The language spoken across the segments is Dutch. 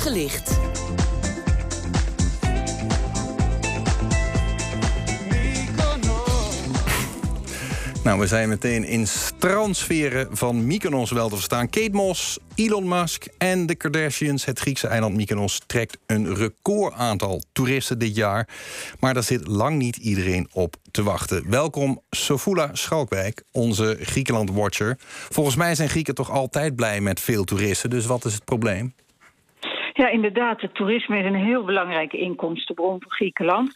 Gelicht. Nou, we zijn meteen in strandsferen van Mykonos wel te verstaan. Kate Moss, Elon Musk en de Kardashians. Het Griekse eiland Mykonos trekt een record aantal toeristen dit jaar. Maar daar zit lang niet iedereen op te wachten. Welkom Sofula Schalkwijk, onze Griekenland-watcher. Volgens mij zijn Grieken toch altijd blij met veel toeristen. Dus wat is het probleem? Ja, inderdaad. Het toerisme is een heel belangrijke inkomstenbron voor Griekenland.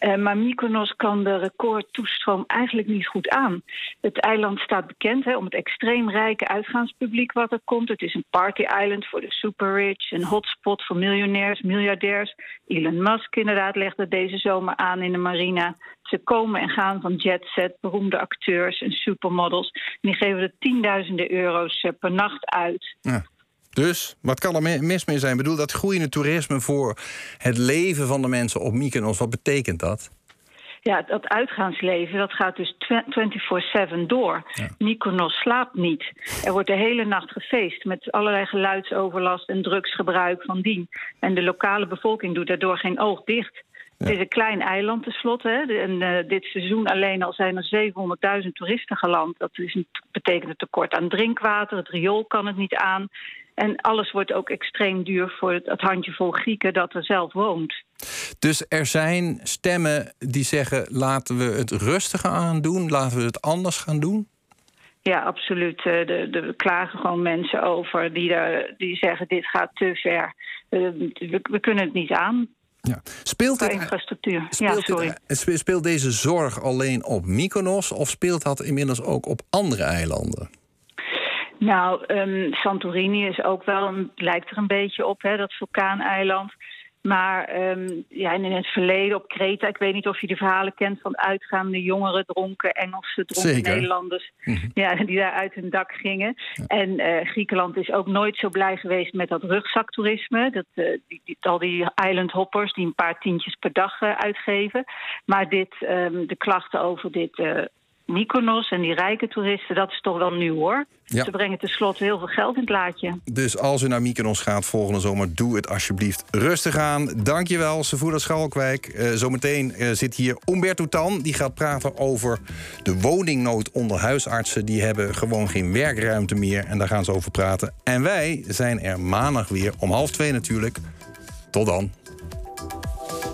Uh, maar Mykonos kan de recordtoestroom eigenlijk niet goed aan. Het eiland staat bekend hè, om het extreem rijke uitgaanspubliek wat er komt. Het is een party island voor de super rich, een hotspot voor miljonairs, miljardairs. Elon Musk inderdaad legt het deze zomer aan in de marina. Ze komen en gaan van jetset, beroemde acteurs en supermodels. Die geven er tienduizenden euro's eh, per nacht uit. Ja. Dus, wat kan er mis mee zijn? Ik bedoel, dat groeiende toerisme voor het leven van de mensen op Mykonos, wat betekent dat? Ja, dat uitgaansleven dat gaat dus 24-7 door. Ja. Mykonos slaapt niet. Er wordt de hele nacht gefeest met allerlei geluidsoverlast en drugsgebruik van dien. En de lokale bevolking doet daardoor geen oog dicht. Het is een klein eiland tenslotte. Hè. En uh, dit seizoen alleen al zijn er 700.000 toeristen geland. Dat is een, betekent een tekort aan drinkwater. Het riool kan het niet aan. En alles wordt ook extreem duur voor het, handjevol Grieken dat er zelf woont. Dus er zijn stemmen die zeggen: laten we het rustiger aan doen, laten we het anders gaan doen? Ja, absoluut. Eh, de, de, klagen gewoon mensen over die, daar, die zeggen: dit gaat te ver. Eh, we, we kunnen het niet aan. Ja. Speelt het, infrastructuur. Speelt, ja, sorry. Het, speelt deze zorg alleen op Mykonos of speelt dat inmiddels ook op andere eilanden? Nou, um, Santorini is ook wel, lijkt er een beetje op, hè, dat vulkaaneiland. Maar um, ja, in het verleden op Kreta, ik weet niet of je de verhalen kent van uitgaande jongeren, dronken Engelse, dronken Nederlanders, mhm. ja, die daar uit hun dak gingen. En uh, Griekenland is ook nooit zo blij geweest met dat rugzaktoerisme. Dat, uh, die, die, al die island hoppers die een paar tientjes per dag uh, uitgeven. Maar dit, um, de klachten over dit Mykonos en die rijke toeristen, dat is toch wel nieuw hoor. Ze brengen tenslotte heel veel geld in het laadje. Dus als u naar Mykonos gaat volgende zomer, doe het alsjeblieft rustig aan. Dankjewel, Sevoeda Schalkwijk. Uh, zometeen uh, zit hier Umberto Tan. Die gaat praten over de woningnood onder huisartsen. Die hebben gewoon geen werkruimte meer. En daar gaan ze over praten. En wij zijn er maandag weer om half twee natuurlijk. Tot dan.